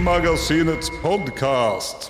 Filmmagasinets podkast.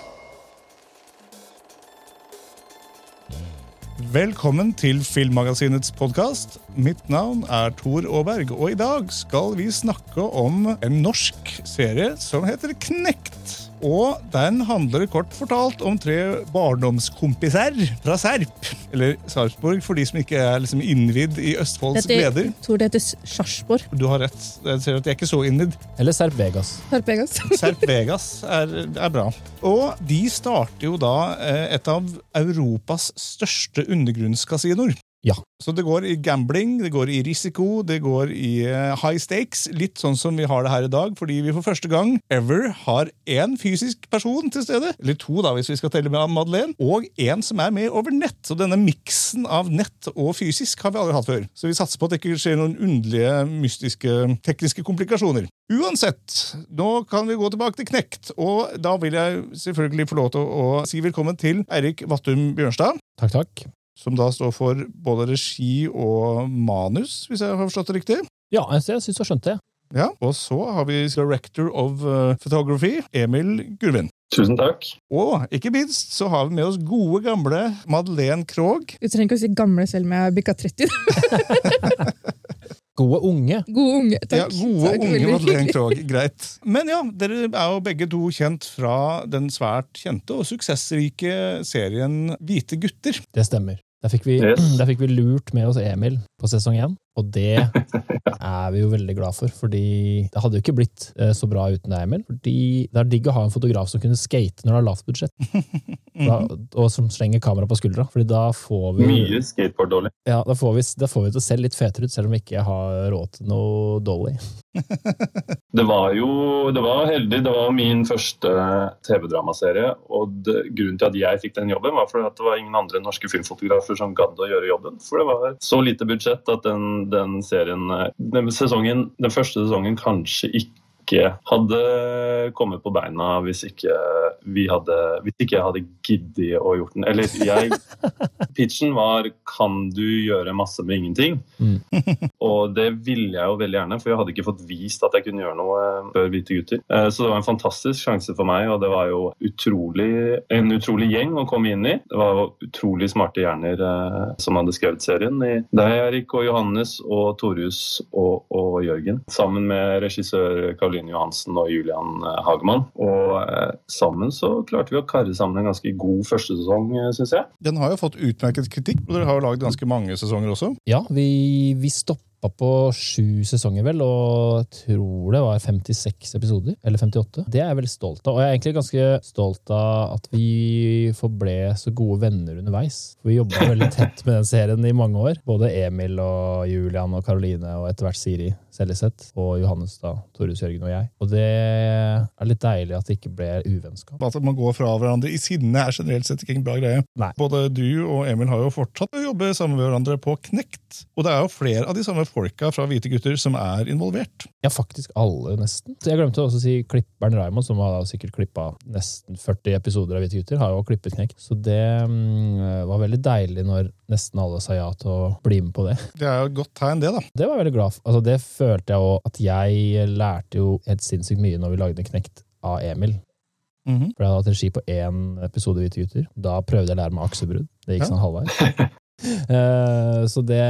Velkommen til Filmmagasinets podkast. Mitt navn er Tor Aaberg, og i dag skal vi snakke om en norsk serie som heter Knekt. Og den handler kort fortalt om tre barndomskompiser fra Serp. Eller Sarpsborg, for de som ikke er liksom innvidd i Østfolds Dette, gleder. jeg tror det heter Sarpsborg. Du har rett. Jeg ser at jeg er ikke så innvidd. Eller Serp Vegas. Serp Vegas, Serp Vegas er, er bra. Og de starter jo da eh, et av Europas største undergrunnskasinoer. Ja. Så det går i gambling, det går i risiko, det går i eh, high stakes. Litt sånn som vi har det her i dag, fordi vi for første gang ever har én fysisk person til stede. Eller to, da, hvis vi skal telle med Madeleine. Og én som er med over nett. Så denne miksen av nett og fysisk har vi aldri hatt før. Så vi satser på at det ikke skjer noen underlige, mystiske, tekniske komplikasjoner. Uansett, nå kan vi gå tilbake til Knekt, og da vil jeg selvfølgelig få lov til å, å si velkommen til Eirik Vattum Bjørnstad Takk, takk. Som da står for både regi og manus, hvis jeg har forstått det riktig. Ja, jeg syns jeg har skjønt det. Ja, Og så har vi director of uh, photography, Emil Gurvin. Tusen takk. Og ikke minst så har vi med oss gode, gamle Madeleine Krogh. Du trenger ikke å si gamle selv om jeg har bikka 30. Gode unge. Gode unge, takk. Ja, gode, Takk, unge Madeleine. Krogh. Greit. Men ja, dere er jo begge to kjent fra den svært kjente og suksessrike serien Hvite gutter. Det stemmer. Der fikk, vi, Yes. der fikk vi lurt med oss Emil på sesong én, og det er vi jo veldig glad for. Fordi det hadde jo ikke blitt eh, så bra uten deg, Emil. Fordi det er digg å ha en fotograf som kunne skate når det er lavt budsjett, da, og som slenger kamera på skuldra. Fordi da får vi Mye skateboard-dolly. ja, da får vi, da får vi til å se litt fetere ut, selv om vi ikke har råd til noe dolly. Det var jo det var heldig. Det var min første TV-dramaserie. Og det, grunnen til at jeg fikk den jobben, var fordi at det var ingen andre norske filmfotografer som gadd å gjøre jobben. For det var så lite budsjett at den, den serien eh, den, sesongen, den første sesongen kanskje ikke hadde kommet på beina hvis ikke vi hadde hvis ikke jeg hadde giddet å gjort den. Eller jeg Pitchen var 'kan du gjøre masse med ingenting'? Mm. Og det ville jeg jo veldig gjerne, for jeg hadde ikke fått vist at jeg kunne gjøre noe eh, før Hvite gutter. Eh, Så det var en fantastisk sjanse for meg, og det var jo utrolig, en utrolig gjeng å komme inn i. Det var jo utrolig smarte hjerner eh, som hadde skrevet serien. Der Erik, og Johannes, og Torjus og, og Jørgen. Sammen med regissør Karoline Johansen og Julian eh, Hagemann. Og eh, sammen så klarte vi å karre sammen en ganske god første sesong, syns jeg. Den har jo fått utmerket kritikk, og dere har jo lagd ganske mange sesonger også. Ja, vi, vi stoppa på sju sesonger, vel, og tror det var 56 episoder. Eller 58. Det er jeg veldig stolt av. Og jeg er egentlig ganske stolt av at vi forble så gode venner underveis. Vi jobba veldig tett med den serien i mange år. Både Emil og Julian og Karoline og etter hvert Siri Seljeseth. Og Johannes, da. Torjus Jørgen og jeg. Og det er litt deilig at det ikke ble uvennskap. At man går fra hverandre i sinne er generelt sett ikke en bra greie. Nei. Både du og Emil har jo fortsatt å jobbe sammen med hverandre på Knekt. Og det er jo flere av de samme folka fra Hvite gutter som er involvert. Ja, faktisk alle, nesten. Så jeg glemte også å si klipperen Raymond, som har sikkert klippa nesten 40 episoder av Hvite gutter, har jo klippet Knekt. Så det mm, var veldig deilig når nesten alle sa ja til å bli med på det. Det er jo et godt tegn, det, da. Det var jeg veldig glad for. Altså, det følte jeg òg at jeg lærte jo helt sinnssykt mye når vi lagde Knekt av Emil. Mhm. For jeg hadde hatt regi på én episode Hvite gutter. Da prøvde jeg å lære meg aksebrudd. Det gikk Ja. sånn halvveis. Eh, så det,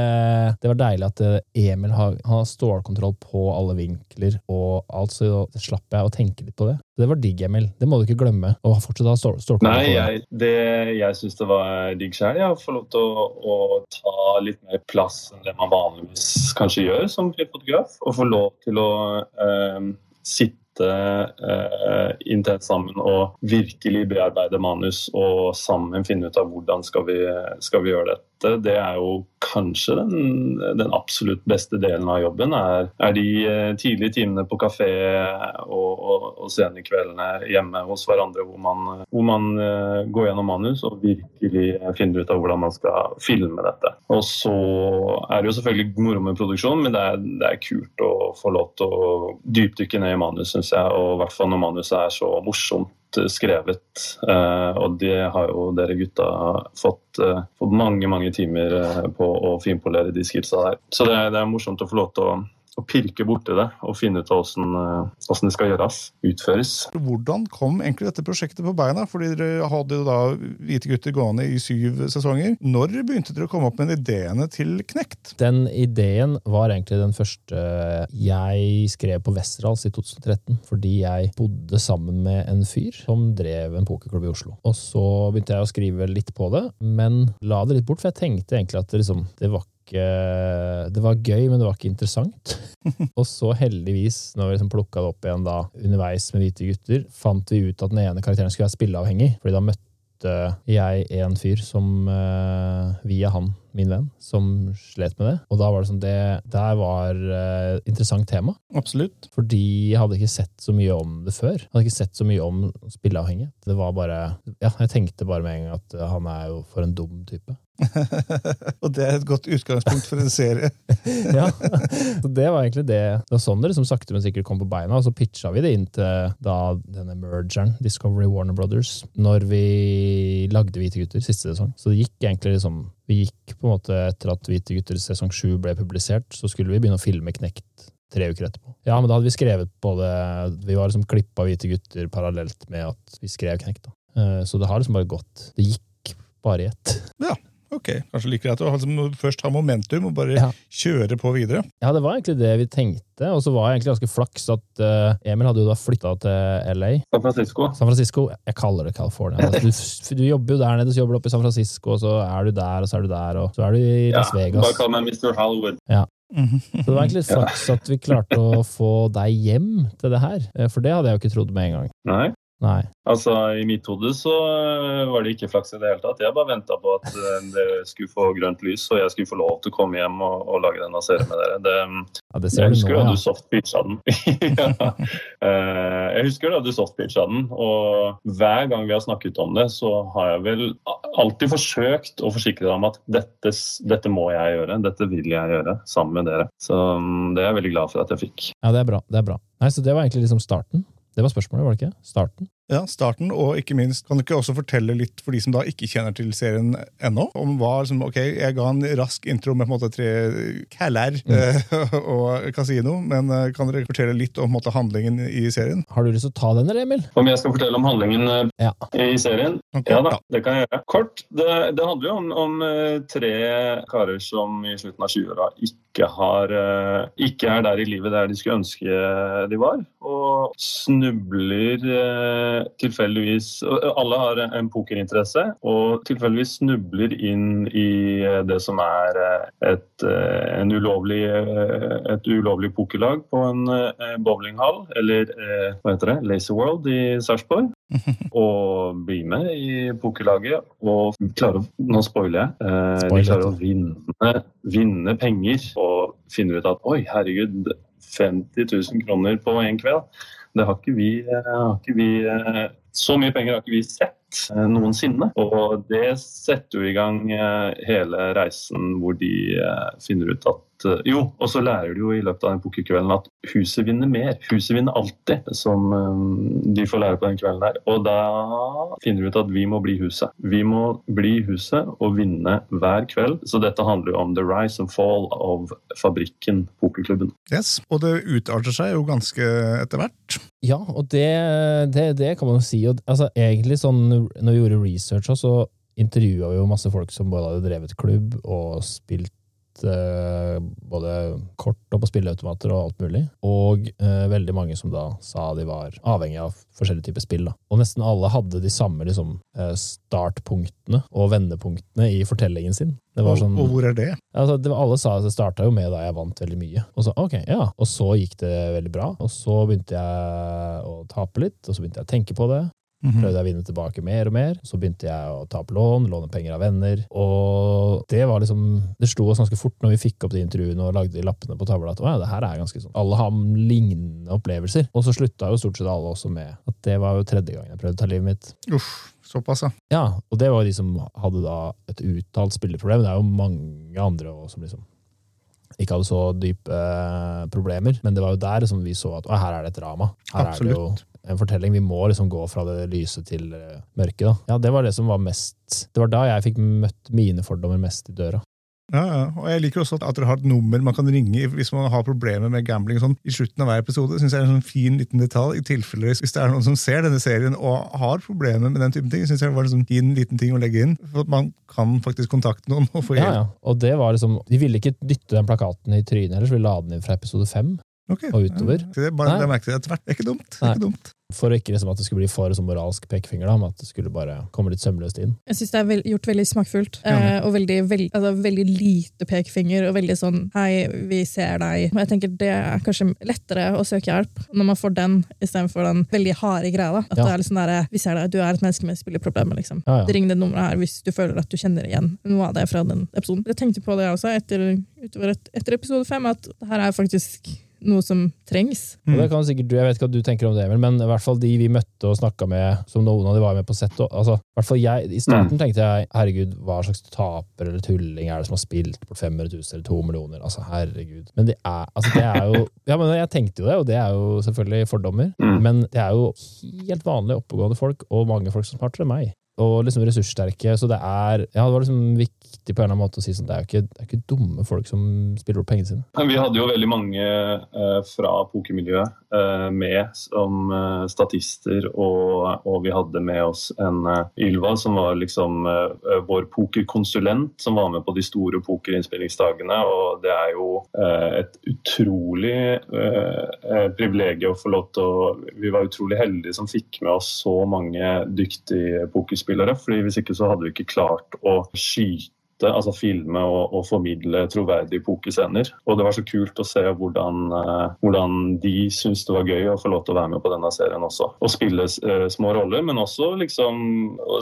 det var deilig at eh, Emil har, har stålkontroll på alle vinkler og alt, så slapp jeg å tenke litt på det. Det var digg, Emil. Det må du ikke glemme. Og fortsatt ha stål, stålkontroll Nei, jeg, det, jeg syns det var digg sjøl. Å få lov til å, å ta litt mer plass enn det man vanligvis kanskje gjør som fotograf. Og få lov til å eh, sitte inntett intenst sammen og virkelig bearbeide manus og sammen finne ut av hvordan skal vi, skal vi gjøre dette. Det er jo kanskje den, den absolutt beste delen av jobben. Er, er de eh, tidlige timene på kafé og, og, og sene kveldene hjemme hos hverandre hvor man, hvor man eh, går gjennom manus og virkelig finner ut av hvordan man skal filme dette. Og så er det jo selvfølgelig moro med produksjon, men det er, det er kult å få lov til å dypdykke ned i manus, syns jeg. Og i hvert fall når manuset er så morsomt skrevet. Eh, og det har jo dere gutta fått, eh, fått mange mange timer eh, på å finpolere de skillsa der. Så det det er morsomt å få lov til å å pirke borti det og finne ut av åssen eh, det skal gjøres, utføres. Hvordan kom egentlig dette prosjektet på beina? Fordi dere hadde jo da Hvite gutter gående i syv sesonger. Når begynte dere å komme opp med ideene til Knekt? Den ideen var egentlig den første jeg skrev på Westerdals i 2013, fordi jeg bodde sammen med en fyr som drev en pokerklubb i Oslo. Og så begynte jeg å skrive litt på det, men la det litt bort, for jeg tenkte egentlig at det, liksom, det var ikke det var gøy, men det var ikke interessant. og så heldigvis, når vi liksom plukka det opp igjen da, underveis med Hvite gutter, fant vi ut at den ene karakteren skulle være spilleavhengig. fordi da møtte jeg en fyr som, eh, via han, min venn, som slet med det. Og da var det sånn, det der var et interessant tema. Absolutt. Fordi jeg hadde ikke sett så mye om det før. Jeg hadde ikke sett så mye om spilleavhengighet. Det var bare, ja, Jeg tenkte bare med en gang at han er jo for en dum type. og det er et godt utgangspunkt for en serie. ja, Det var egentlig det. Det var sånn det liksom sakte, men sikkert kom på beina. Og så pitcha vi det inn til da denne mergeren, Discovery Warner Brothers, når vi lagde Hvite gutter siste sesong. Så det gikk egentlig liksom Vi gikk på en måte etter at Hvite gutter sesong sju ble publisert, så skulle vi begynne å filme Knekt tre uker etterpå. Ja, men da hadde vi skrevet på det Vi var liksom klippa Hvite gutter parallelt med at vi skrev Knekt. da. Eh, Så det har liksom bare gått. Det gikk bare i ett. Ja, ok. Kanskje like greit å liksom først ha momentum og bare Ja. kjøre på videre. Ja, det var egentlig det vi tenkte, og så var jeg egentlig ganske flaks at uh, Emil hadde jo da flytta til LA. San Francisco. San Francisco, jeg kaller det California. Altså, du, du jobber jo der nede, så jobber du oppe i San Francisco, og så er du der, og så er du der, og så er du i Ja, Las Vegas. bare kall meg Mr. Hollywood. Ja. Så det var egentlig flaks at vi klarte å få deg hjem til det her, eh, for det hadde jeg jo ikke trodd med en gang. Nei. Nei. Altså, I mitt hode så øh, var det ikke flaks i det hele tatt. Jeg bare venta på at øh, dere skulle få grønt lys, og jeg skulle få lov til å komme hjem og, og lage denne serien med dere. Det, Ja, det jeg husker nå, da ja. du softpitcha den. ja. Eh, Jeg husker da du softpitcha den, og hver gang vi har snakket om det, så har jeg vel alltid forsøkt å forsikre deg om at dette, dette må jeg gjøre, dette vil jeg gjøre sammen med dere. Så mm, det er jeg veldig glad for at jeg fikk. Ja, det er bra. det er bra. Nei, Så det var egentlig liksom starten. Det var spørsmålet, var det ikke? Starten. Ja, starten, og ikke minst, kan du ikke også fortelle litt for de som da ikke kjenner til serien ennå, om hva liksom, ok, jeg ga en rask intro med på en måte tre caller eh, og kasino, men eh, kan dere fortelle litt om på en måte, handlingen i serien? Har du lyst til å ta den, eller, Emil? Om jeg skal fortelle om handlingen øh, Ja. i serien? Okay, Ja da, det kan jeg gjøre. Kort, det, det handler jo om, om eh, tre karer som i slutten av 20-åra ikke, har, eh, ikke er der i livet der de skulle ønske de var. Og snubler eh, tilfeldigvis Alle har en pokerinteresse, og tilfeldigvis snubler inn i eh, det som er eh, et, eh, en ulovlig, et ulovlig pokerlag på en bowlinghall, eller hva heter det, Lazy World i Sarpsborg og bli med i pokerlaget og klare å Nå spoiler jeg. De klarer å vinne, vinne penger og finner ut at oi, herregud, 50 000 kroner på én kveld. Det har ikke vi, eh, har ikke vi eh, Så mye penger har ikke vi sett eh, noensinne. Og det setter jo i gang hele reisen hvor de finner ut at eh, Jo, og så lærer de jo i løpet av den pokerkvelden at huset vinner mer. Huset vinner alltid, som eh, de får lære på den kvelden der. Og da finner de ut at vi må bli huset. Vi må bli huset og vinne hver kveld. Så dette handler jo om the rise and fall of fabrikken, pokerklubben. Yes, Og det utarter seg jo ganske etter hvert. Ja, og det, det, det kan man jo si. Og, altså, egentlig sånn, når vi gjorde research, så intervjua vi jo masse folk som både hadde drevet klubb og spilt både kort og på spilleautomater og alt mulig. Og eh, veldig mange som da sa de var avhengig av forskjellige typer spill. Da. Og nesten alle hadde de samme liksom, eh, startpunktene og vendepunktene i fortellingen sin. Det var Og, sånn, og hvor er det? Altså, det var, alle sa at det starta jo med da jeg vant veldig mye. Og så, okay, ja. Og så gikk det veldig bra. Og så begynte jeg å tape litt, og så begynte jeg å tenke på det. Mhm. Prøvde jeg å vinne tilbake mer og mer. Så begynte jeg å ta opp lån, låne penger av venner. Og det var liksom Det slo oss ganske fort når vi fikk opp de intervjuene og lagde de lappene på tavla, at å ja, det her er ganske sånn Alle har lignende opplevelser. Og så slutta jo stort sett alle også med at det var jo tredje gangen jeg prøvde å ta livet mitt. Uff, såpass, ja. Ja, og det var de som hadde da et uttalt spilleproblem. Det er jo mange andre også som liksom ikke hadde så dype eh, problemer, men det var jo der som vi så at å, her er det et drama. Her er det jo en fortelling. Vi må liksom gå fra det lyse til eh, mørke. Da. Ja, det var det som var mest Det var da jeg fikk møtt mine fordommer mest i døra. Ja, ja. Og jeg liker også at dere har et nummer man kan ringe hvis man har problemer med gambling. Sånn, I slutten av hver episode synes jeg er en sånn fin liten detalj. i tilfelle Hvis det er noen som ser denne serien og har problemer med den typen ting, synes jeg det var en sånn fin liten ting å legge inn. For at man kan faktisk kontakte noen og få Ja, hjelp. ja. Og det var liksom, De ville ikke dytte den plakaten i trynet ellers ville de la den inn fra episode fem. Ok. Og utover. Ja, det, bare, det merket jeg etter hvert. Det er ikke dumt. Det er ikke dumt. For ikke liksom at det skulle bli for sånn moralsk pekefinger, da, men at det skulle bare komme litt sømløst inn. Jeg syns det er vel, gjort veldig smakfullt. Eh, og veldig, veld, altså, veldig lite pekefinger, og veldig sånn 'hei, vi ser deg'. Jeg tenker Det er kanskje lettere å søke hjelp når man får den istedenfor den veldig harde greia. da. At Ja. det er liksom der, 'vi ser deg, du er et menneske med spilleproblemer'. liksom. Ja, ja. Ring det nummeret her hvis du føler at du kjenner igjen noe av det fra den episoden. Jeg tenkte på det også etter, utover et, etter episode fem, at det her er faktisk noe som trengs. Og det kan sikkert, du- Jeg vet ikke hva du tenker om det, Emil, men i hvert fall de vi møtte og snakka med, som noen av de var med på sett, altså, i jeg, starten tenkte jeg herregud, hva slags taper eller tulling er det som har spilt bort 500 000 eller 2 millioner? Altså, herregud. Men det er, altså, det er jo Ja, men jeg tenkte jo det, og det er jo selvfølgelig fordommer. Mm. Men det er jo helt vanlige, oppegående folk, og mange folk som smartere enn meg. Og liksom ressurssterke. Så det er Ja, det var liksom viktig på en eller annen måte å si sånn, det er jo ikke, det er ikke dumme folk som spiller opp pengene sine. Vi hadde jo veldig mange eh, fra pokermiljøet eh, med som eh, statister, og, og vi hadde med oss en eh, Ylva som var liksom eh, vår pokerkonsulent, som var med på de store pokerinnspillingsdagene. Og det er jo eh, et utrolig privilegium å få lov til å Vi var utrolig heldige som fikk med oss så mange dyktige pokerspillere, fordi hvis ikke så hadde vi ikke klart å skyte altså filme og, og formidle troverdige pokerscener. Og det var så kult å se hvordan, eh, hvordan de syntes det var gøy å få lov til å være med på denne serien også. Og spille uh, små roller, men også liksom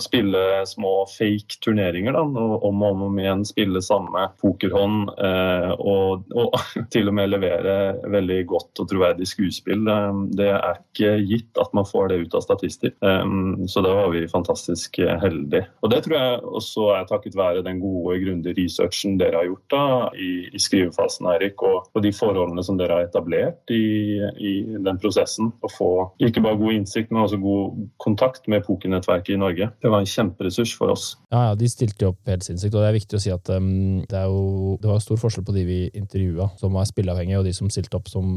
spille små fake turneringer. Da, og om og om igjen spille samme pokerhånd Uh, og, og til og med levere veldig godt og troverdig skuespill. Eh, det er ikke gitt at man får det ut av statister. Um, så da var vi fantastisk heldige. Og det tror jeg også er takket være den gode og grundige researchen dere har gjort da, i, i skrivefasen, Erik, og, og de forholdene som dere har etablert i, i den prosessen. Å få ikke bare god innsikt, men også god kontakt med pokernettverket i Norge. Det var en kjemperessurs for oss. Ja, ja, De stilte jo opp helt sinnssykt, og det er viktig å si at um, det, jo, det var stor forskjell på de vi intervjua som var spilleavhengige, og de som stilte opp som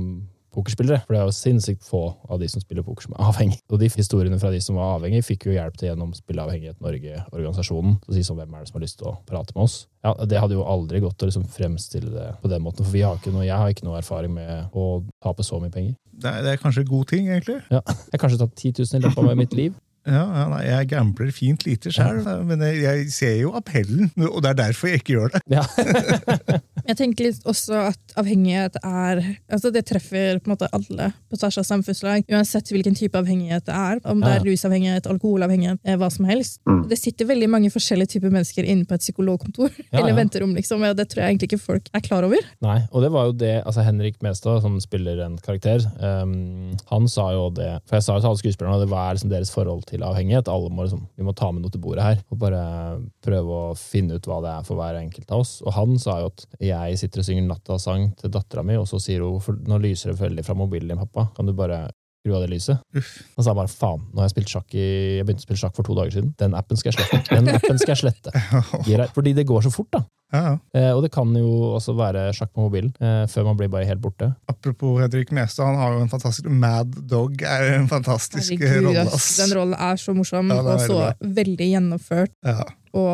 pokerspillere. For det er jo sinnssykt få av de som spiller poker som er avhengige. Og de historiene fra de som var avhengige, fikk jo hjelp til gjennom Spilleavhengighet Norge-organisasjonen. Så si sånn, hvem er det som har lyst til å prate med oss? Ja, Det hadde jo aldri gått å liksom fremstille det på den måten, for vi har ikke noe, jeg har ikke noe erfaring med å tape så mye penger. Det er, det er kanskje en god ting, egentlig. Ja, Jeg har kanskje tatt 10 000 i løpet av mitt liv. Ja, ja nei, Jeg gambler fint lite sjøl, men jeg, jeg ser jo appellen, og det er derfor jeg ikke gjør det. Ja. Jeg tenker litt også at avhengighet er altså Det treffer på en måte alle på tvers av samfunnslag, uansett hvilken type avhengighet det er. Om det er rusavhengighet, alkoholavhengighet, eh, hva som helst. Mm. Det sitter veldig mange forskjellige typer mennesker inne på et psykologkontor Ja, eller ja. venterom, liksom, og det tror jeg egentlig ikke folk er klar over. Nei, og det var jo det altså Henrik Mestad, som spiller en karakter, um, han sa jo det For jeg sa jo til alle skuespillerne at det var liksom deres forhold til avhengighet. Alle må liksom, Vi må ta med noe til bordet her og bare prøve å finne ut hva det er for hver enkelt av oss. Og han sa jo at jeg sitter og synger nattasang til dattera mi, og så sier hun for nå lyser det veldig fra mobilen din, pappa. Kan du bare skru av det lyset? Og så sa bare faen, nå har jeg spilt sjakk i Jeg begynte å spille sjakk for to dager siden. Den appen skal jeg slette. Den appen skal jeg slette. Fordi det går så fort, da. Ja, ja. Eh, og det kan jo også være sjakk på mobilen, eh, før man blir bare helt borte. Apropos Henrik Mestad, han har jo en fantastisk Mad Dog er en fantastisk rolle. den rollen er så morsom Ja, er og så veldig veldig gjennomført. Ja, Og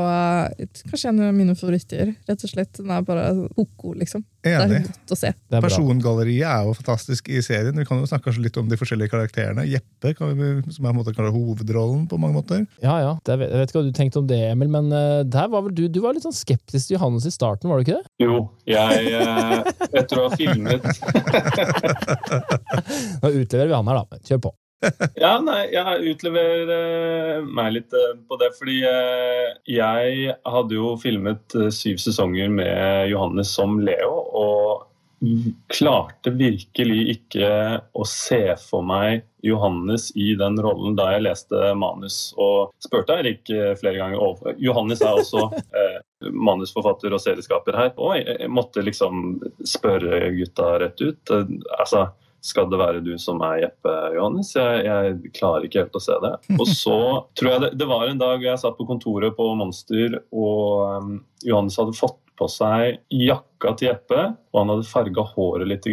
kanskje en av mine favoritter. rett og slett. Den er bare koko, liksom. Det er godt å se. Det er. Persongalleriet er jo fantastisk i serien. Vi kan jo snakke litt om de forskjellige karakterene. Jeppe, kan vi, som er på en måte kanskje hovedrollen på mange måter. Ja, ja. Det, er- jeg vet ikke hva du tenkte om det, Emil, men eh, der var vel du, du var litt sånn skeptisk til Johannes i starten, var du ikke det? Jo, jeg eh, Etter å ha filmet Nå utleverer vi han her, da. Kjør på. Ja, nei, jeg utleverer eh, meg litt eh, på det, fordi eh, jeg hadde jo filmet syv sesonger med Johannes som Leo, og klarte virkelig ikke å se for meg Johannes i den rollen da jeg leste manus, og spurte Eirik flere ganger over. Johannes er også manusforfatter og serieskaper her, og jeg, måtte liksom spørre gutta rett ut. Altså, skal det være du som er Jeppe, Johannes? Jeg, jeg klarer ikke helt å se det. Og så tror jeg det, det var en dag jeg satt på kontoret på Monster, og um, Johannes hadde fått på seg jakka til Jeppe, og han hadde farga håret litt.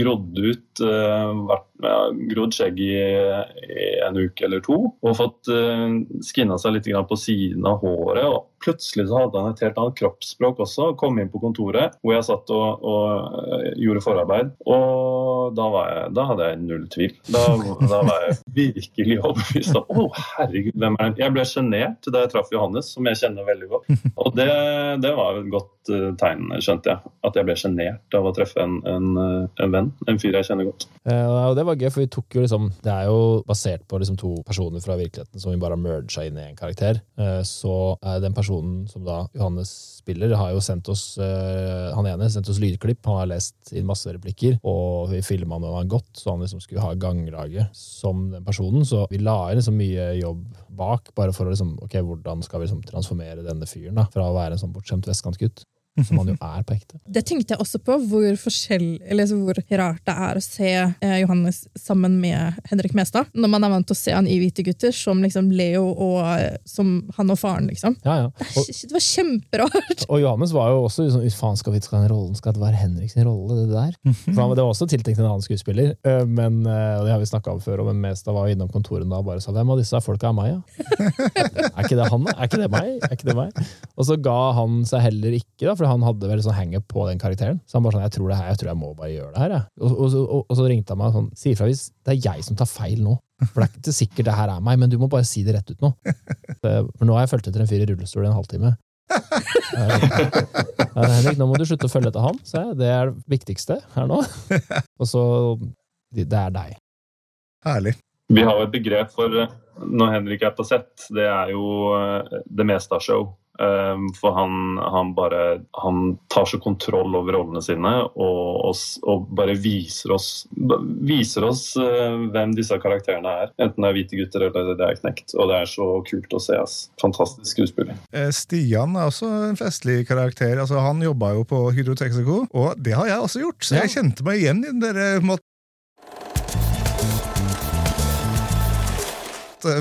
Grodd ut uh, ja, grodd skjegg i, i, en uke eller to, og fått uh, skinna seg litt grann på siden av håret. og Plutselig så hadde han et helt annet kroppsspråk også. Kom inn på kontoret hvor jeg satt og, og uh, gjorde forarbeid. Og da, jeg, da, hadde jeg null tvil. Da, da var jeg virkelig overbevist om Å, herregud, hvem er det? Jeg ble sjenert da jeg traff Johannes, som jeg kjenner veldig godt. Og det, det var et godt uh, tegn, skjønte jeg. At jeg ble sjenert av å treffe en, en, en, venn. En fyr jeg kjenner godt. Ja, og det var gøy, for vi tok jo liksom Det er jo basert på liksom to personer fra virkeligheten som vi bare har merga inn i en karakter. Så den personen som da Johannes spiller, har jo sendt oss Han ene sendt oss lydklipp, han har lest inn masse replikker, og vi filma når han har gått, så han liksom skulle ha ganglaget som den personen. Så vi la inn liksom mye jobb bak, bare for å liksom, ok, hvordan skal vi liksom transformere denne fyren da, fra å være en sånn bortskjemt vestkantgutt som han jo er på ekte. Det tenkte jeg også på, hvor, eller hvor rart det er å se eh, Johannes sammen med Henrik Mestad. Når man er vant til å se han i Hvite gutter som liksom Leo og eh, som han og faren, liksom. Ja, ja. Og, det, var kjemperart! Og Johannes var jo også sånn faen, skal vi skal den rollen, skal det være Henriks rolle, det der? For han, det var også tiltenkt en annen skuespiller, men og det har vi snakka om før, men Mestad var innom kontoret da og bare sa hvem av disse folka er meg, ja? er ikke det han? Er ikke det meg? Er ikke det meg? Og så ga han seg heller ikke, da, for for han hadde vel sånn hangup på den karakteren. Så han bare sånn, jeg tror det her, jeg tror jeg må bare gjøre det her. Jeg. Og, og, og, og, så ringte han meg sånn, si ifra hvis det er jeg som tar feil nå. For det er ikke sikkert det her er meg, men du må bare si det rett ut nå. For nå har jeg fulgt etter en fyr i rullestol i en halvtime. Henrik, nå må du slutte å følge etter han. Så det er det viktigste her nå. Og så Det er deg. Herlig. Vi har jo et begrep for når Henrik er på sett. Det er jo det meste av show. Ehm, for han, han, bare Han tar så kontroll over rollene sine og, og, og bare viser oss, viser oss uh, hvem disse karakterene er. Enten det er hvite gutter eller det er knekt. Og det er så kult å se. Ass. Fantastisk skuespiller. Eh, Stian er også en festlig karakter. Altså, han jobba jo på Hydro Texaco, og det har jeg også gjort. Så jeg kjente meg igjen i den der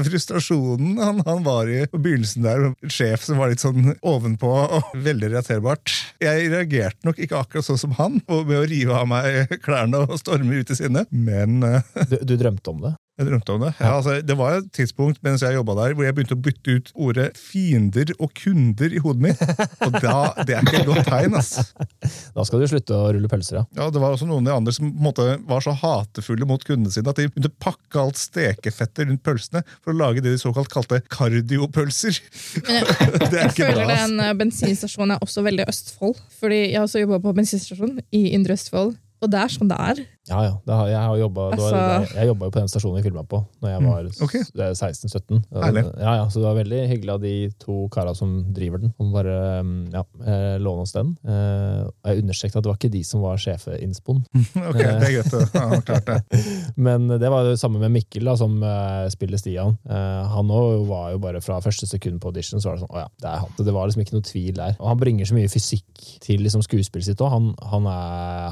frustrasjonen han, han, var i på begynnelsen der. med sjef som var litt sånn ovenpå og veldig relaterbart. Jeg reagerte nok ikke akkurat sånn som han, med å rive av meg klærne og storme ut i sinne, men uh, du, du drømte om det? Jeg drømte om det. Ja, altså, det var et tidspunkt mens jeg jobba der, hvor jeg begynte å bytte ut ordet fiender og kunder i hodet mitt. Og da, det er ikke et godt tegn. ass. Da skal du slutte å rulle pølser, ja. Ja, Det var også noen av de andre som på en måte var så hatefulle mot kundene sine at de begynte å pakke alt stekefettet rundt pølsene for å lage det de såkalt kalte kardiopølser. Jeg, jeg føler det den bensinstasjonen er også veldig Østfold. Fordi jeg har også jobba på bensinstasjon i Indre Østfold. Og det er sånn det er. Ja, ja. Det har, jeg har jobba altså... jo på den stasjonen vi filma på når jeg mm. var okay. 16-17. Ja, ja, så det var veldig hyggelig av de to kara som driver den, om bare mm, ja, eh, låne oss den. Og jeg understreket at det var ikke de som var sjefeinnspoen. ok, det er greit. Ja, klart det. Men det var det samme med Mikkel, da, som spiller Stian. Han òg var jo bare fra første sekund på audition, så var det sånn å ja, det er han. Det var liksom ikke noe tvil der. Og han bringer så mye fysikk til liksom, skuespillet sitt òg. Han, han,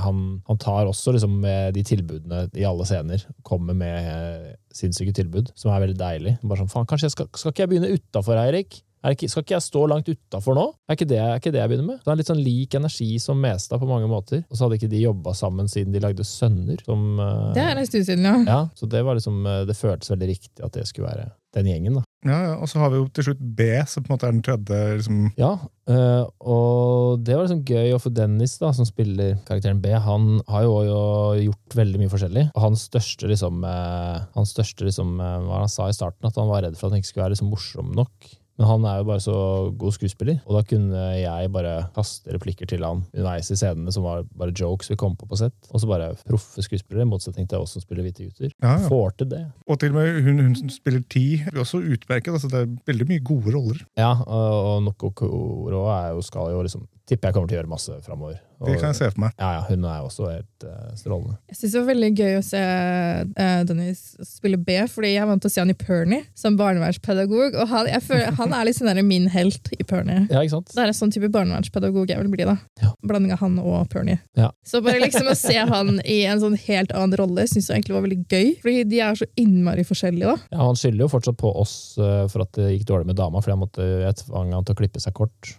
han, han, tar også liksom med de tilbudene i alle scener kommer med eh, sinnssyke tilbud, som er veldig deilig. Bare sånn, faen, kanskje jeg skal, skal ikke jeg begynne utafor, Eirik? Ikke, skal ikke jeg stå langt utafor nå? Er ikke, det, er ikke det jeg begynner med? Så det er litt sånn lik energi som Mestad på mange måter. Og så hadde ikke de jobba sammen siden de lagde Sønner. Som, uh, det er en stund siden, ja. ja. Så det, var liksom, eh, det føltes veldig riktig at det skulle være den gjengen. da. Ja, ja, Og så har vi jo til slutt B, som på en måte er den tredje. liksom... Ja, øh, og det var liksom gøy. Og for Dennis, da, som spiller karakteren B, han har jo, jo gjort veldig mye forskjellig. Og hans største liksom, øh, hans største liksom, øh, hva han sa i starten, at han var redd for at han ikke skulle være liksom morsom nok. Men han er jo bare så god skuespiller, og da kunne jeg bare kaste replikker til han underveis i scenene som var bare jokes vi kom på på sett. Og så bare proffe skuespillere, i motsetning til oss som spiller Hvite gutter. Ja, ja. Får til det. Og til og med hun, hun som spiller Ti, blir også utmerket. Altså, det er veldig mye gode roller. Ja, og, og Noko Koro skal jo liksom tipper jeg kommer til å gjøre masse framover. Det kan jeg se for meg. Ja, ja, Hun er også helt uh, strålende. Jeg syns det var veldig gøy å se uh, Dennis spille B, fordi jeg er vant til å se han i Pernie som barnevernspedagog. Og han, føler, han er litt sånn min helt i Pernie. Ja, ikke sant? Det er en sånn type barnevernspedagog jeg vil bli. da. Ja. Blanding av han og Pernie. Ja. Så bare liksom å se han i en sånn helt annen rolle syns jeg egentlig var veldig gøy. Fordi de er så innmari forskjellige. da. Ja, Han skylder jo fortsatt på oss uh, for at det gikk dårlig med dama, fordi han måtte, jeg tvang han til å klippe seg kort.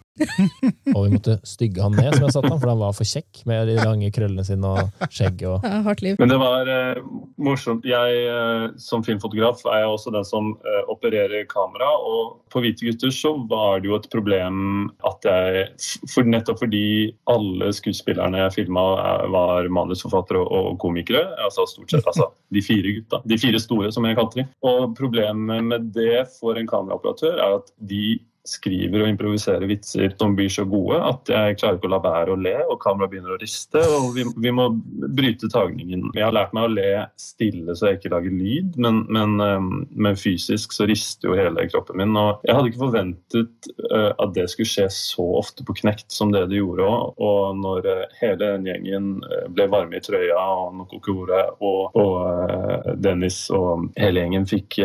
Og vi måtte stygge han ned, som jeg satte han, for han var for kjekk med de lange krøllene sine og skjegget. Og... Ja, hardt liv. Men det var eh, morsomt. Jeg eh, som filmfotograf er jeg også den som eh, opererer kamera. Og på Hvite gutter så var det jo et problem at jeg for Nettopp fordi alle skuespillerne jeg filma var manusforfattere og, og komikere. altså stort sett altså, De fire gutta. De fire store, som jeg kalte dem. Og problemet med det for en kameraoperatør er at de skriver og improviserer vitser som blir så gode at jeg klarer ikke å la være å le, og kameraet begynner å riste. og vi, vi, må bryte tagningen. Jeg har lært meg å le stille så jeg ikke lager lyd, men, men, um, men fysisk så rister jo hele kroppen min. og Jeg hadde ikke forventet uh, at det skulle skje så ofte på Knekt som det det gjorde. Og når uh, hele den gjengen uh, ble varme i trøya, og Nokokore og, og Dennis og hele gjengen fikk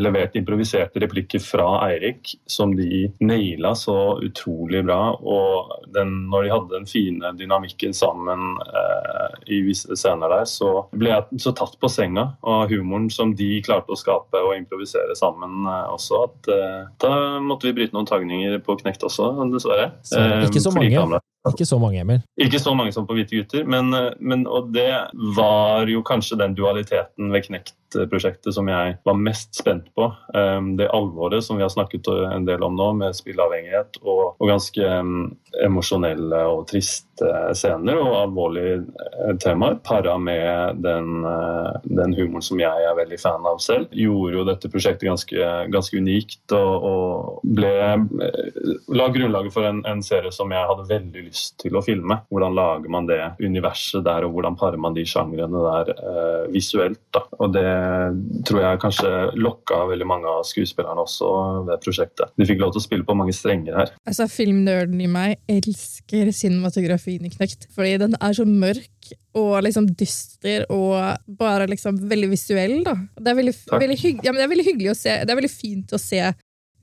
levert improviserte replikker fra Eirik, så som de naila så utrolig bra. Og den, når de hadde den fine dynamikken sammen eh, i visse scener der, så ble jeg så tatt på senga av humoren som de klarte å skape og improvisere sammen eh, også, at eh, da måtte vi bryte noen tagninger på Knekt også, dessverre. Så, ikke så eh, mange. Ikke så mange, Emil. Ikke så mange som på Hvite gutter, men, eh, men, og det var jo kanskje den dualiteten ved Knekt-prosjektet som jeg var mest spent på. Um, det alvoret som vi har snakket en del om nå, med spilleavhengighet og, og ganske um, emosjonelle og triste scener og alvorlige uh, temaer, para med den, uh, den, humoren som jeg er veldig fan av selv, gjorde jo dette prosjektet ganske, ganske unikt og, og ble, uh, la grunnlaget for en, en serie som jeg hadde veldig lyst lyst til å filme. Hvordan lager man det universet der, og hvordan parer man de sjangrene der eh, visuelt. Da. Og det tror jeg kanskje lokka veldig mange av skuespillerne også ved prosjektet. De fikk lov til å spille på mange strenger her. Altså, Filmnerden i meg elsker cinematografien i Knekt, fordi den er så mørk og liksom dyster og bare liksom veldig visuell. da. Det er veldig, veldig, hygg, ja, det er veldig hyggelig å se. Det er veldig fint å se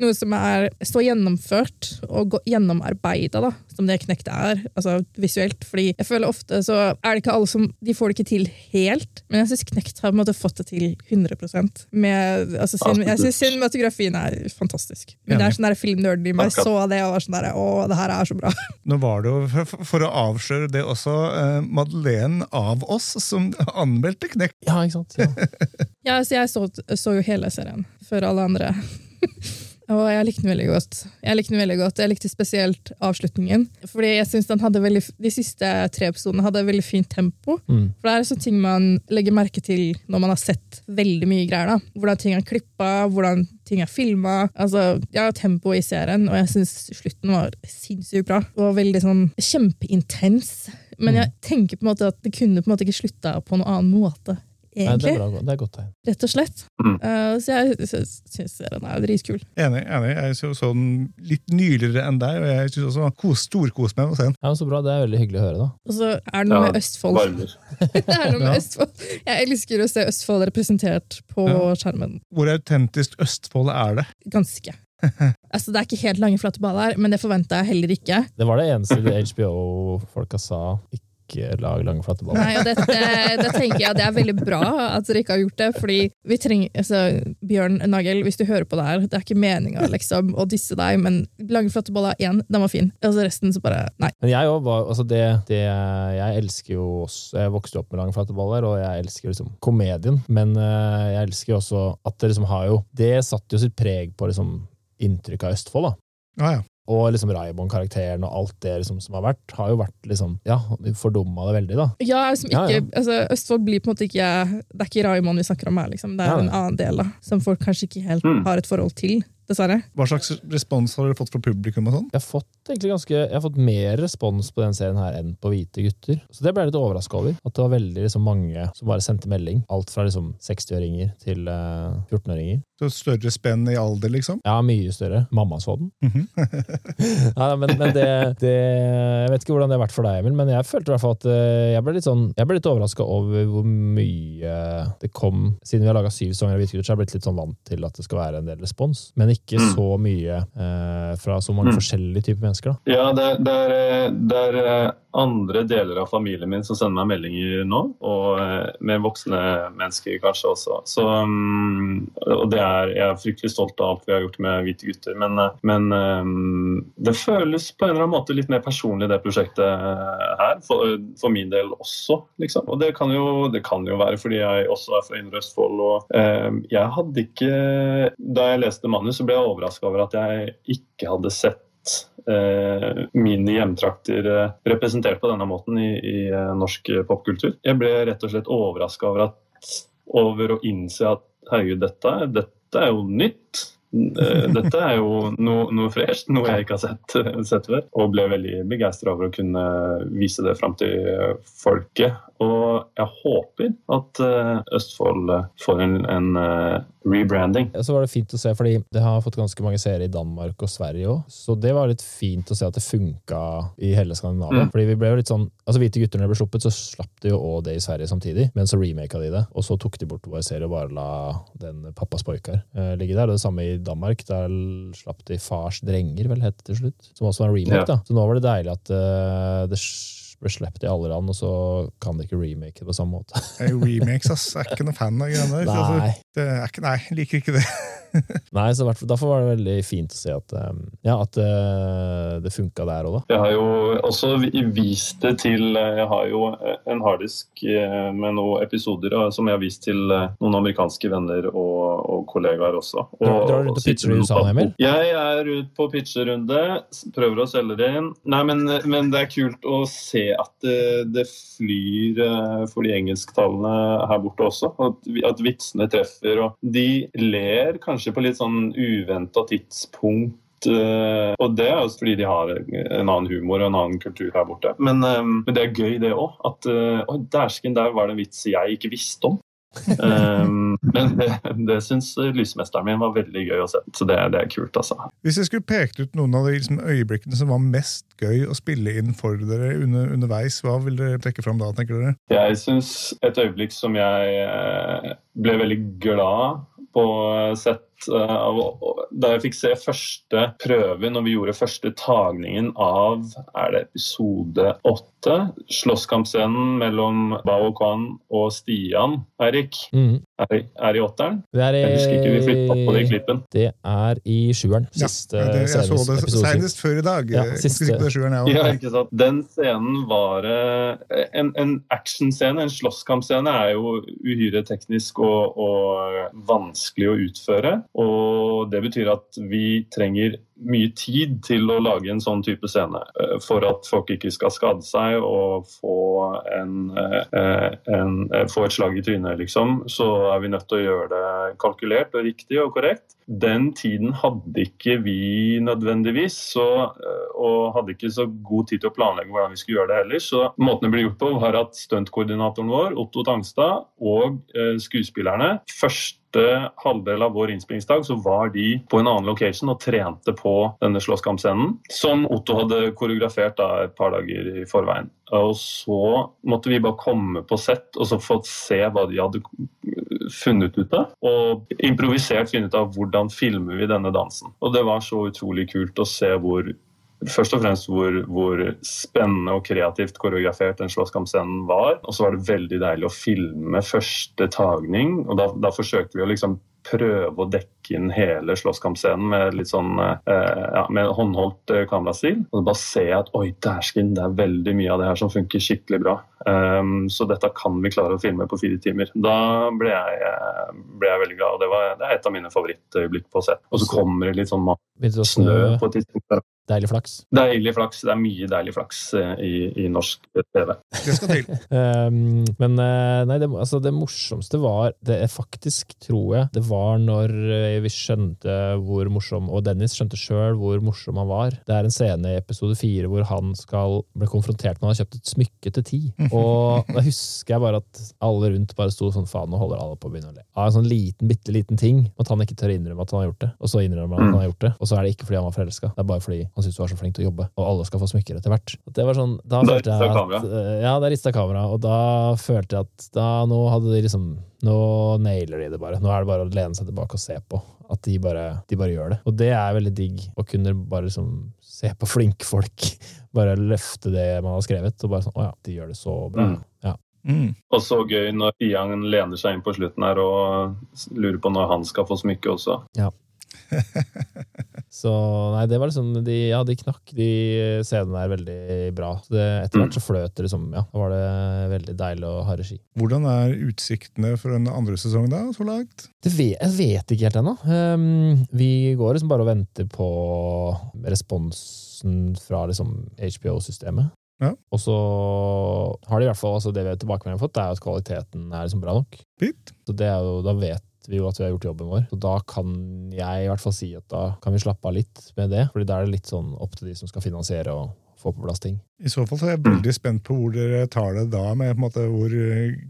noe som er så gjennomført og gjennomarbeida som det Knekt er, altså visuelt. Fordi jeg føler ofte så er det ikke alle som De får det ikke til helt, men jeg syns Knekt har på en måte fått det til 100% med, altså, Jeg syns cinematografien er fantastisk. Men det er sånn filmnerden i meg så det og var sånn der, Å, det her er så bra. Nå var det jo, for å avsløre det også, uh, Madeleine av oss som anmeldte Knekt. Ja, ikke sant? Ja, ja så jeg så, så jo hele serien før alle andre. Og jeg likte den veldig godt. Jeg likte den veldig godt. Jeg likte spesielt avslutningen. Fordi jeg synes den hadde veldig, De siste tre episodene hadde veldig fint tempo. Mm. For det er sånne ting man legger merke til når man har sett veldig mye greier. da. Hvordan ting er klippa, hvordan ting er filma. Altså, jeg har tempo i serien, og jeg syns slutten var sinnssykt bra. Og veldig sånn kjempeintens. Men mm. jeg tenker på en måte at det kunne på en måte ikke slutta på noen annen måte egentlig. Nei, det, er bra, det er godt tegn. Rett og slett. Mm. Uh, så jeg syns den er dritkul. Enig. enig. Jeg så sånn litt nyligere enn deg, og jeg syns også kos, storkos med å se den. Ja, så bra. Det er veldig hyggelig å høre, da. Og så er det noe ja, med Østfold. det er noe med ja. Østfold. Jeg elsker å se Østfold representert på ja. skjermen. Hvor autentisk Østfold er det? Ganske. altså, Det er ikke helt lange, flate baller, men det forventa jeg heller ikke. Det var det eneste HBO-folka sa. Ikke ikke lag lange, flate baller. Nei, og det, det, det, tenker jeg det er veldig bra at dere ikke har gjort det. fordi vi trenger, altså, Bjørn Nagel, hvis du hører på det her, det er ikke meninga liksom, å disse deg, men lange, flate baller én, den var fin. Altså Resten så bare nei. Men jeg òg var altså det, det, Jeg elsker jo også Jeg vokste opp med lange, flate baller, og jeg elsker liksom komedien, men uh, jeg elsker også at det liksom har jo Det satte jo sitt preg på liksom inntrykk av Østfold. da. Ah, ja. Og liksom Raibon-karakteren og alt det liksom som har vært, har jo vært liksom, ja, fordumma det veldig. da. Ja, liksom ikke, ja, ja. Altså, Østfold blir på en måte ikke Det er ikke Raimond vi snakker om her, liksom. det er ja, en annen del da, som folk kanskje ikke helt mm. har et forhold til dessverre. Hva slags respons har dere fått fra publikum? og sånn? Jeg har fått egentlig ganske, jeg har fått mer respons på den serien her enn på Hvite gutter. Så det ble jeg litt overraska over. At det var veldig liksom, mange som bare sendte melding. Alt fra liksom, 60-åringer til uh, eh, 14-åringer. Så større spenn i alder, liksom? Ja, mye større. Mamma så den. Mm -hmm. ja, men, men det, det, Jeg vet ikke hvordan det har vært for deg, Emil, men jeg følte i hvert fall at uh, jeg ble litt sånn, jeg ble litt overraska over hvor mye det kom Siden vi har laga syv sanger av Hvite gutter, så har jeg blitt litt sånn vant til at det skal være en del respons. Men ikke ikke mm. så mye eh, fra så mange mm. forskjellige typer mennesker. Da. Ja, det, det, er, det, er, eh, andre deler av familien min som sender meg meldinger nå, og eh, med voksne mennesker kanskje også. Så, um, og det er er, jeg er fryktelig stolt av alt vi har gjort med Hvite gutter. Men, eh, men det føles på en eller annen måte litt mer personlig, det prosjektet her. For, for min del også, liksom. Og det kan, jo, det kan, jo, være fordi jeg også er fra Indre Østfold. Og eh, jeg hadde ikke Da jeg leste manus, så ble jeg overraska over at jeg ikke hadde sett Eh, mine hjemtrakter eh, representert på denne måten i, i eh, norsk popkultur. Jeg ble rett og slett overraska over, over, å innse at herregud, dette, dette er jo nytt. Dette er jo noe, noe fresht, noe jeg ikke har sett, sett før. Og ble veldig begeistra over å kunne vise det fram til folket. Og jeg håper at Østfold får en, en rebranding. Så var det fint å se, fordi det har fått ganske mange seere i Danmark og Sverige òg. Så det var litt fint å se at det funka i hele Skandinavia. Mm. Fordi vi ble jo litt sånn, altså Hvite gutter når de ble sluppet, så slapp de jo òg det i Sverige samtidig. Men så remaka de det, og så tok de bort vår serie og bare la den Pappas Boikar eh, ligge der. Og det samme i Danmark. Der slapp de Fars drenger, vel het det til slutt. Som også var en remake. Ja. da. Så nå var det deilig at uh, det ble sluppet i alle land, og så kan de ikke remake det på samme måte. remakes, ass. Jeg er ikke noen fan av greiene der. Altså, nei, jeg liker ikke det. Nei, så Derfor var det veldig fint å se at, um, ja, at uh, det funka der òg, da. Jeg har jo også vist det til Jeg har jo en harddisk med noen episoder som jeg har vist til noen amerikanske venner og, og kollegaer også. Og, drar, du og pitcher i USA, Emil? Jeg er ute på pitcherunde, prøver å selge det inn. Nei, men, men, det er kult å se at det, det flyr for de engelsktalende her borte også. At, at vitsene treffer. og De ler kanskje kanskje på litt sånn uventa tidspunkt. Uh, og det er jo fordi de har en annen humor og en annen kultur her borte. Men, um, men det er gøy, det òg. At uh, dæsken, der var det en vits jeg ikke visste om um, men det, det syns lysmesteren min var veldig gøy å se. Så det, det, er kult, altså. Hvis jeg skulle pekt ut noen av de liksom, øyeblikkene som var mest gøy å spille inn for dere under, underveis, hva vil dere trekke fram da, tenker dere? Jeg syns et øyeblikk som jeg eh, ble veldig glad på sett eh, da jeg fikk se første prøve når vi gjorde første tagningen av er det episode åtte. Slåsskampscenen mellom Bao Kwan og Stian, Eirik, mm. Er, er, i åtteren. Det er i, jeg husker ikke vi flytta på det i klippen. Det er i sjueren. Siste ja, det, Jeg så det senest før i dag. Ja, siste. Sjueren, ja, ikke sant? Den scenen var eh, En, en actionscene, en slåsskampscene, er jo uhyre teknisk og, og vanskelig å utføre. Og det betyr at vi trenger mye tid til å lage en sånn type scene. Eh, for at folk ikke skal skade seg og få, en, eh, en, eh, få et slag i trynet, liksom. Så er vi nødt til å gjøre det kalkulert og riktig og korrekt. Den tiden hadde ikke vi nødvendigvis, så, og hadde ikke så god tid til å planlegge hvordan vi skulle gjøre det heller. Så måten det ble gjort på, var at stuntkoordinatoren vår, Otto Tangstad, og skuespillerne først første halvdel av vår innspillingsdag så var de på en annen location og trente på denne slåsskampscenen, som Otto hadde koreografert da et par dager i forveien. Og så måtte vi bare komme på sett og så få se hva de hadde funnet ut av. Og improvisert finne ut av hvordan filmer vi denne dansen. Og det var så utrolig kult å se hvor først og fremst hvor, hvor, spennende og kreativt koreografert den slåsskampscenen var. Og så var det veldig deilig å filme første tagning. og Da, da forsøkte vi å liksom prøve å dekke inn hele slåsskampscenen med litt sånn eh, ja, med håndholdt eh, kamerastil. Og bare se at oi, dæsken, det er veldig mye av det her som funker skikkelig bra. Um, så dette kan vi klare å filme på fire timer. Da ble jeg, eh, ble jeg veldig glad. og det, var, det er et av mine favorittøyeblikk på sett. Og så kommer det litt sånn snø på et tidspunkt. Deilig flaks. Deilig flaks. Det er mye deilig flaks eh, i, i norsk TV. Det skal til. um, men eh, nei, det, altså, det, morsomste var det er faktisk, tror jeg, det var når eh, vi skjønte hvor morsom Og Dennis skjønte sjøl hvor morsom han var. Det er en scene i episode fire hvor han skal bli konfrontert med at han har kjøpt et smykke til ti. Og da husker jeg bare at alle rundt bare sto sånn faen, nå holder alle på å begynne å le. Av en sånn liten, bitte liten ting. At han ikke tør å innrømme at han har gjort det. Og så innrømmer han at han har gjort det. Og så er det ikke fordi han var forelska. Det er bare fordi han syntes du var så flink til å jobbe, og alle skal få smykker etter hvert. Det var sånn, da følte jeg at, eh, Ja, det rista kamera, og da følte jeg at da, nå hadde de liksom Nå nailer de det bare. Nå er det bare å lene seg tilbake og se på. At de bare, de bare gjør det. Og det er veldig digg å kunne bare liksom se på flinke folk. Bare løfte det man har skrevet, og bare sånn Å ja, de gjør det så bra. Mm. Ja. Mm. Og så gøy når Iang lener seg inn på slutten her og lurer på når han skal få smykke også. Så nei, det var liksom de, Ja, de knakk de scenene der veldig bra. Det, etter hvert så fløt det liksom Ja, da var det veldig deilig å ha regi. Hvordan er utsiktene for en andre sesong da, så langt? Det vet, jeg vet ikke helt ennå. Um, vi går liksom bare og venter på responsen fra liksom HBO-systemet. Ja. Og så har de i hvert fall altså det vi har fått, er jo at kvaliteten er liksom bra nok. Fint. Så det er jo, Da vet vi jo at vi har gjort jobben vår. Så da kan jeg i hvert fall si at da kan vi slappe av litt med det. Fordi da er det litt sånn opp til de som skal finansiere og få på plass ting. I så fall så er jeg veldig spent på hvor dere tar det da, med på en måte hvor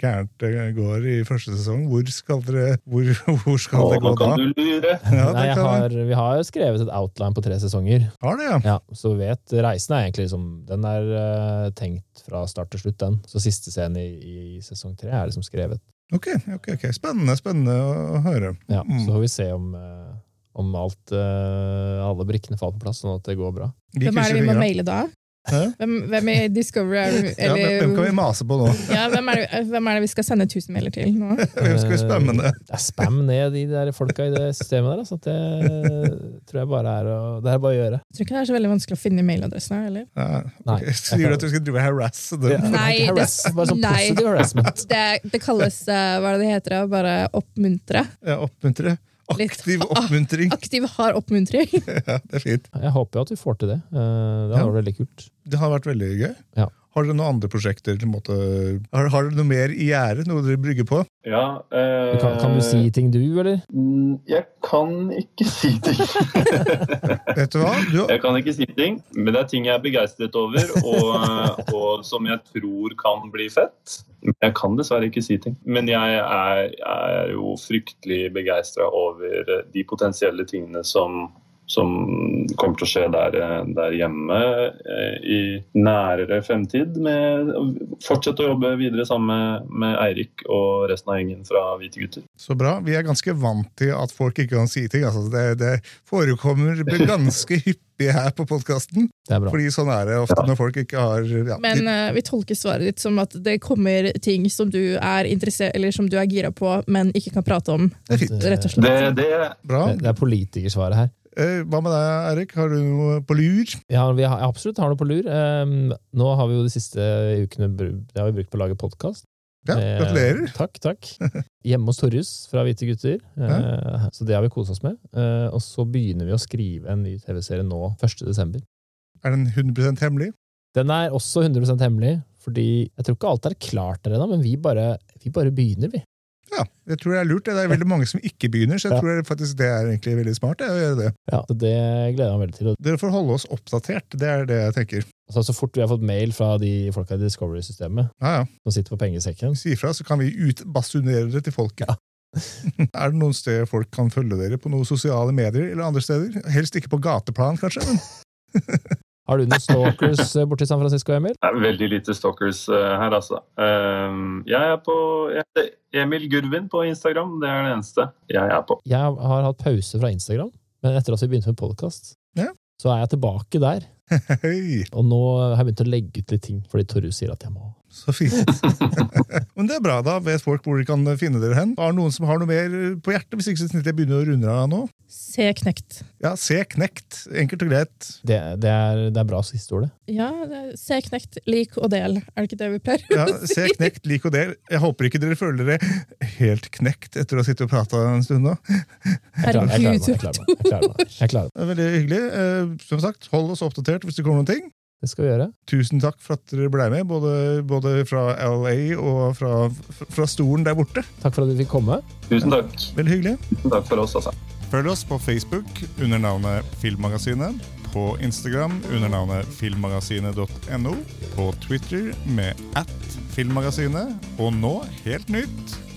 gærent det går i første sesong. Hvor skal dere, hvor, hvor skal Åh, det gå da? kan du lure! Ja, Nei, jeg har, vi har skrevet et outline på tre sesonger. Har det, ja. Ja, Så vet reisen er egentlig liksom Den er uh, tenkt fra start til slutt, den. Så siste scene i, i sesong tre er liksom skrevet. Ok, ok, ok. Spennende, spennende å høre. Ja, Mm. Så får vi se om, eh, om alt, eh, alle brikkene faller på plass, sånn at det går bra. Hvem er det vi må maile da? Hvem, hvem i Discovery er det, Ja, hvem, kan vi mase på nå? ja, hvem, er det, hvem er det vi skal sende 1000 mailer til nå? Hvem skal vi spamme ned? Eh, Det er spam ned de der folka i det systemet der. Altså, det tror jeg bare er å, det er bare å gjøre. Jeg tror ikke det er så veldig vanskelig å finne mailadressene. Eller? Ja, okay. ok. Sier du at du skal drive og harasse dem? Ja. Nei, harass, det- bare sånn nei. positiv harassment. Det, det kalles uh, hva er det det heter? Bare oppmuntre. Ja, oppmuntre. Aktiv oppmuntring. Aktiv hard oppmuntring. Ja, det er fint. Jeg håper jo at vi får til det. Eh, Det hadde vært veldig kult. Det har vært veldig gøy. Ja. Har dere noen andre prosjekter? en måte, har, har dere noe mer i gjære? Noe dere brygger på? Ja, eh, Kan, kan du si ting, du, eller? mm, Jeg kan ikke si ting. Vet du hva? Du, Jeg kan ikke si ting, men det er ting jeg er begeistret over, og, og som jeg tror kan bli fett. Jeg kan dessverre ikke si ting. Men jeg er, jeg er jo fryktelig begeistra over de potensielle tingene som, som kommer til å skje der, der hjemme eh, i nærere fremtid. Med å fortsette å jobbe videre sammen med, Eirik og resten av gjengen fra Hvite gutter. så bra. Vi er ganske vant til at folk ikke kan si ting. Altså, det, det forekommer ganske hyppig her på podkasten. Det bra. Fordi sånn er det ofte når folk ikke har ja, Men uh, vi tolker svaret ditt som at det kommer ting som du er interessert eller som du er gira på, men ikke kan prate om. Det er fint. Rett og slett. Det, det, Bra. Det, det er politikersvaret her. Eh, hva med deg, Erik? Har du noe på lur? Ja, vi har, absolutt har noe på lur. Um, nå har vi jo de siste ukene det har vi brukt på å lage podkast. Ja, gratulerer. Takk, takk. Hjemme hos Torjus fra Hvite gutter. Eh, så det har vi kosa oss med. Eh, og så begynner vi å skrive en ny TV-serie nå 1. desember. Er den 100 hemmelig? Den er også 100 hemmelig, fordi jeg tror ikke alt er klart der ennå, men vi bare, vi bare begynner, vi. Ja, jeg tror det er lurt. Det er veldig mange som ikke begynner, så jeg Ja. tror faktisk det er egentlig veldig smart å gjøre det. Ja, Det gleder jeg meg veldig til. Dere får holde oss oppdatert, det er det jeg tenker. så, så fort vi har fått mail fra de folka i Discovery-systemet Ja, ja. som sitter på pengesekken Si ifra, så kan vi utbasunere det til folket. Ja. er det noen steder folk kan følge dere på noen sosiale medier eller andre steder? Helst ikke på gateplan, kanskje? Men Har du noen stalkers eh, borti San Francisco, Emil? Det er veldig lite stalkers eh, her, altså. Um, jeg er på Emil Gurvin på Instagram. Det er det eneste jeg er på. Jeg har hatt pause fra Instagram, men etter at vi begynte med podkast, Ja. så er jeg tilbake der. Hei, Og nå har jeg begynt å legge ut litt ting, fordi Torjus sier at jeg må. så fint. Men det er bra, da vet folk hvor de kan finne dere hen. Har noen som har noe mer på hjertet? Hvis ikke så snitt jeg begynner å runde av nå. Se knekt. Ja, se knekt. Enkelt og greit. Det, det, er, det er bra siste ord, det. Ja, det, se knekt, lik og del. Er det ikke det vi pleier Ja, å se si? knekt, lik og del. Jeg håper ikke dere føler dere helt knekt etter å ha sittet og prata en stund nå. Klarer, jeg klarer meg. Jeg klarer meg. Jeg klarer meg. Er veldig hyggelig. Eh, som sagt, hold oss oppdatert hvis det kommer noen ting. Det skal vi gjøre. Tusen takk for at dere ble med, både, både fra LA og fra, fra stolen der borte. Takk for at du fikk komme. Tusen takk. Veldig hyggelig. Tusen takk for oss, altså. Følg oss på Facebook under navnet Filmmagasinet. På Instagram under navnet filmmagasinet.no. På Twitter med at Filmmagasinet. Og nå, helt nytt,